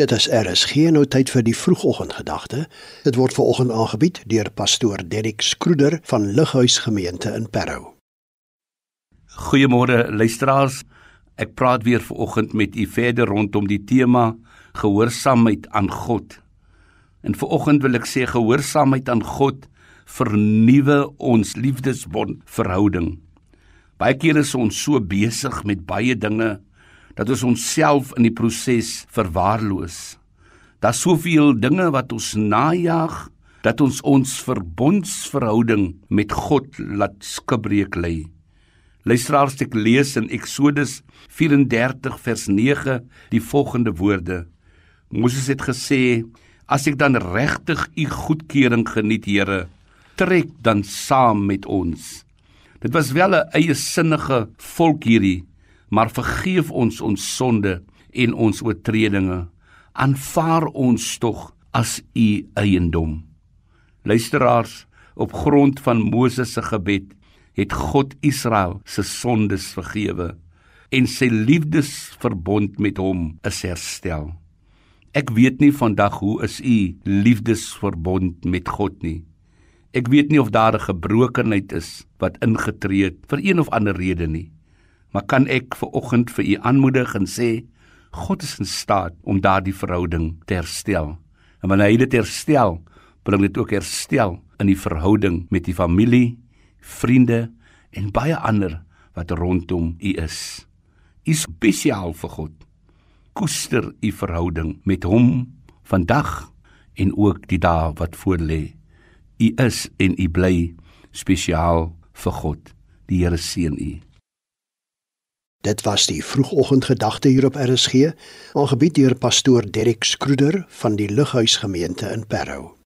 Dit is RSG nou tyd vir die vroegoggendgedagte. Dit word veraloggend aangebied deur pastoor Derrick Skroeder van Lighuis Gemeente in Parow. Goeiemôre luisteraars. Ek praat weer veraloggend met u verder rondom die tema gehoorsaamheid aan God. En veraloggend wil ek sê gehoorsaamheid aan God vernuwe ons liefdesbond verhouding. Baie kere is ons so besig met baie dinge dat ons onsself in die proses verwaarloos. Daar's soveel dinge wat ons najag dat ons ons verbondsverhouding met God laat skibreek lê. Luisteraars, ek lees in Eksodus 34 vers 9 die volgende woorde. Moses het gesê: "As ek dan regtig u goedkeuring geniet, Here, trek dan saam met ons." Dit was wel 'n eie sinnige volk hierdie, maar vergeef ons ons sonde en ons oortredinge. Aanvaar ons tog as u eiendom. Luisteraars, op grond van Moses se gebed het God Israel se sondes vergewe en sy liefdesverbond met hom is herstel. Ek weet nie vandag hoe is u liefdesverbond met God nie. Ek weet nie of daar 'n gebrokenheid is wat ingetree het vir een of ander rede nie maar kan ek ver oggend vir u aanmoedig en sê God is in staat om daardie verhouding te herstel. En wanneer hy dit herstel, bring dit ook herstel in die verhouding met die familie, vriende en baie ander wat rondom u is. U is spesiaal vir God. Koester u verhouding met hom vandag en ook die dae wat voorlê. U is en u bly spesiaal vir God. Die Here seën u. Dit was die vroegoggendgedagte hier op RSG, aangebied deur pastoor Derrick Skroeder van die Lighuis gemeente in Parow.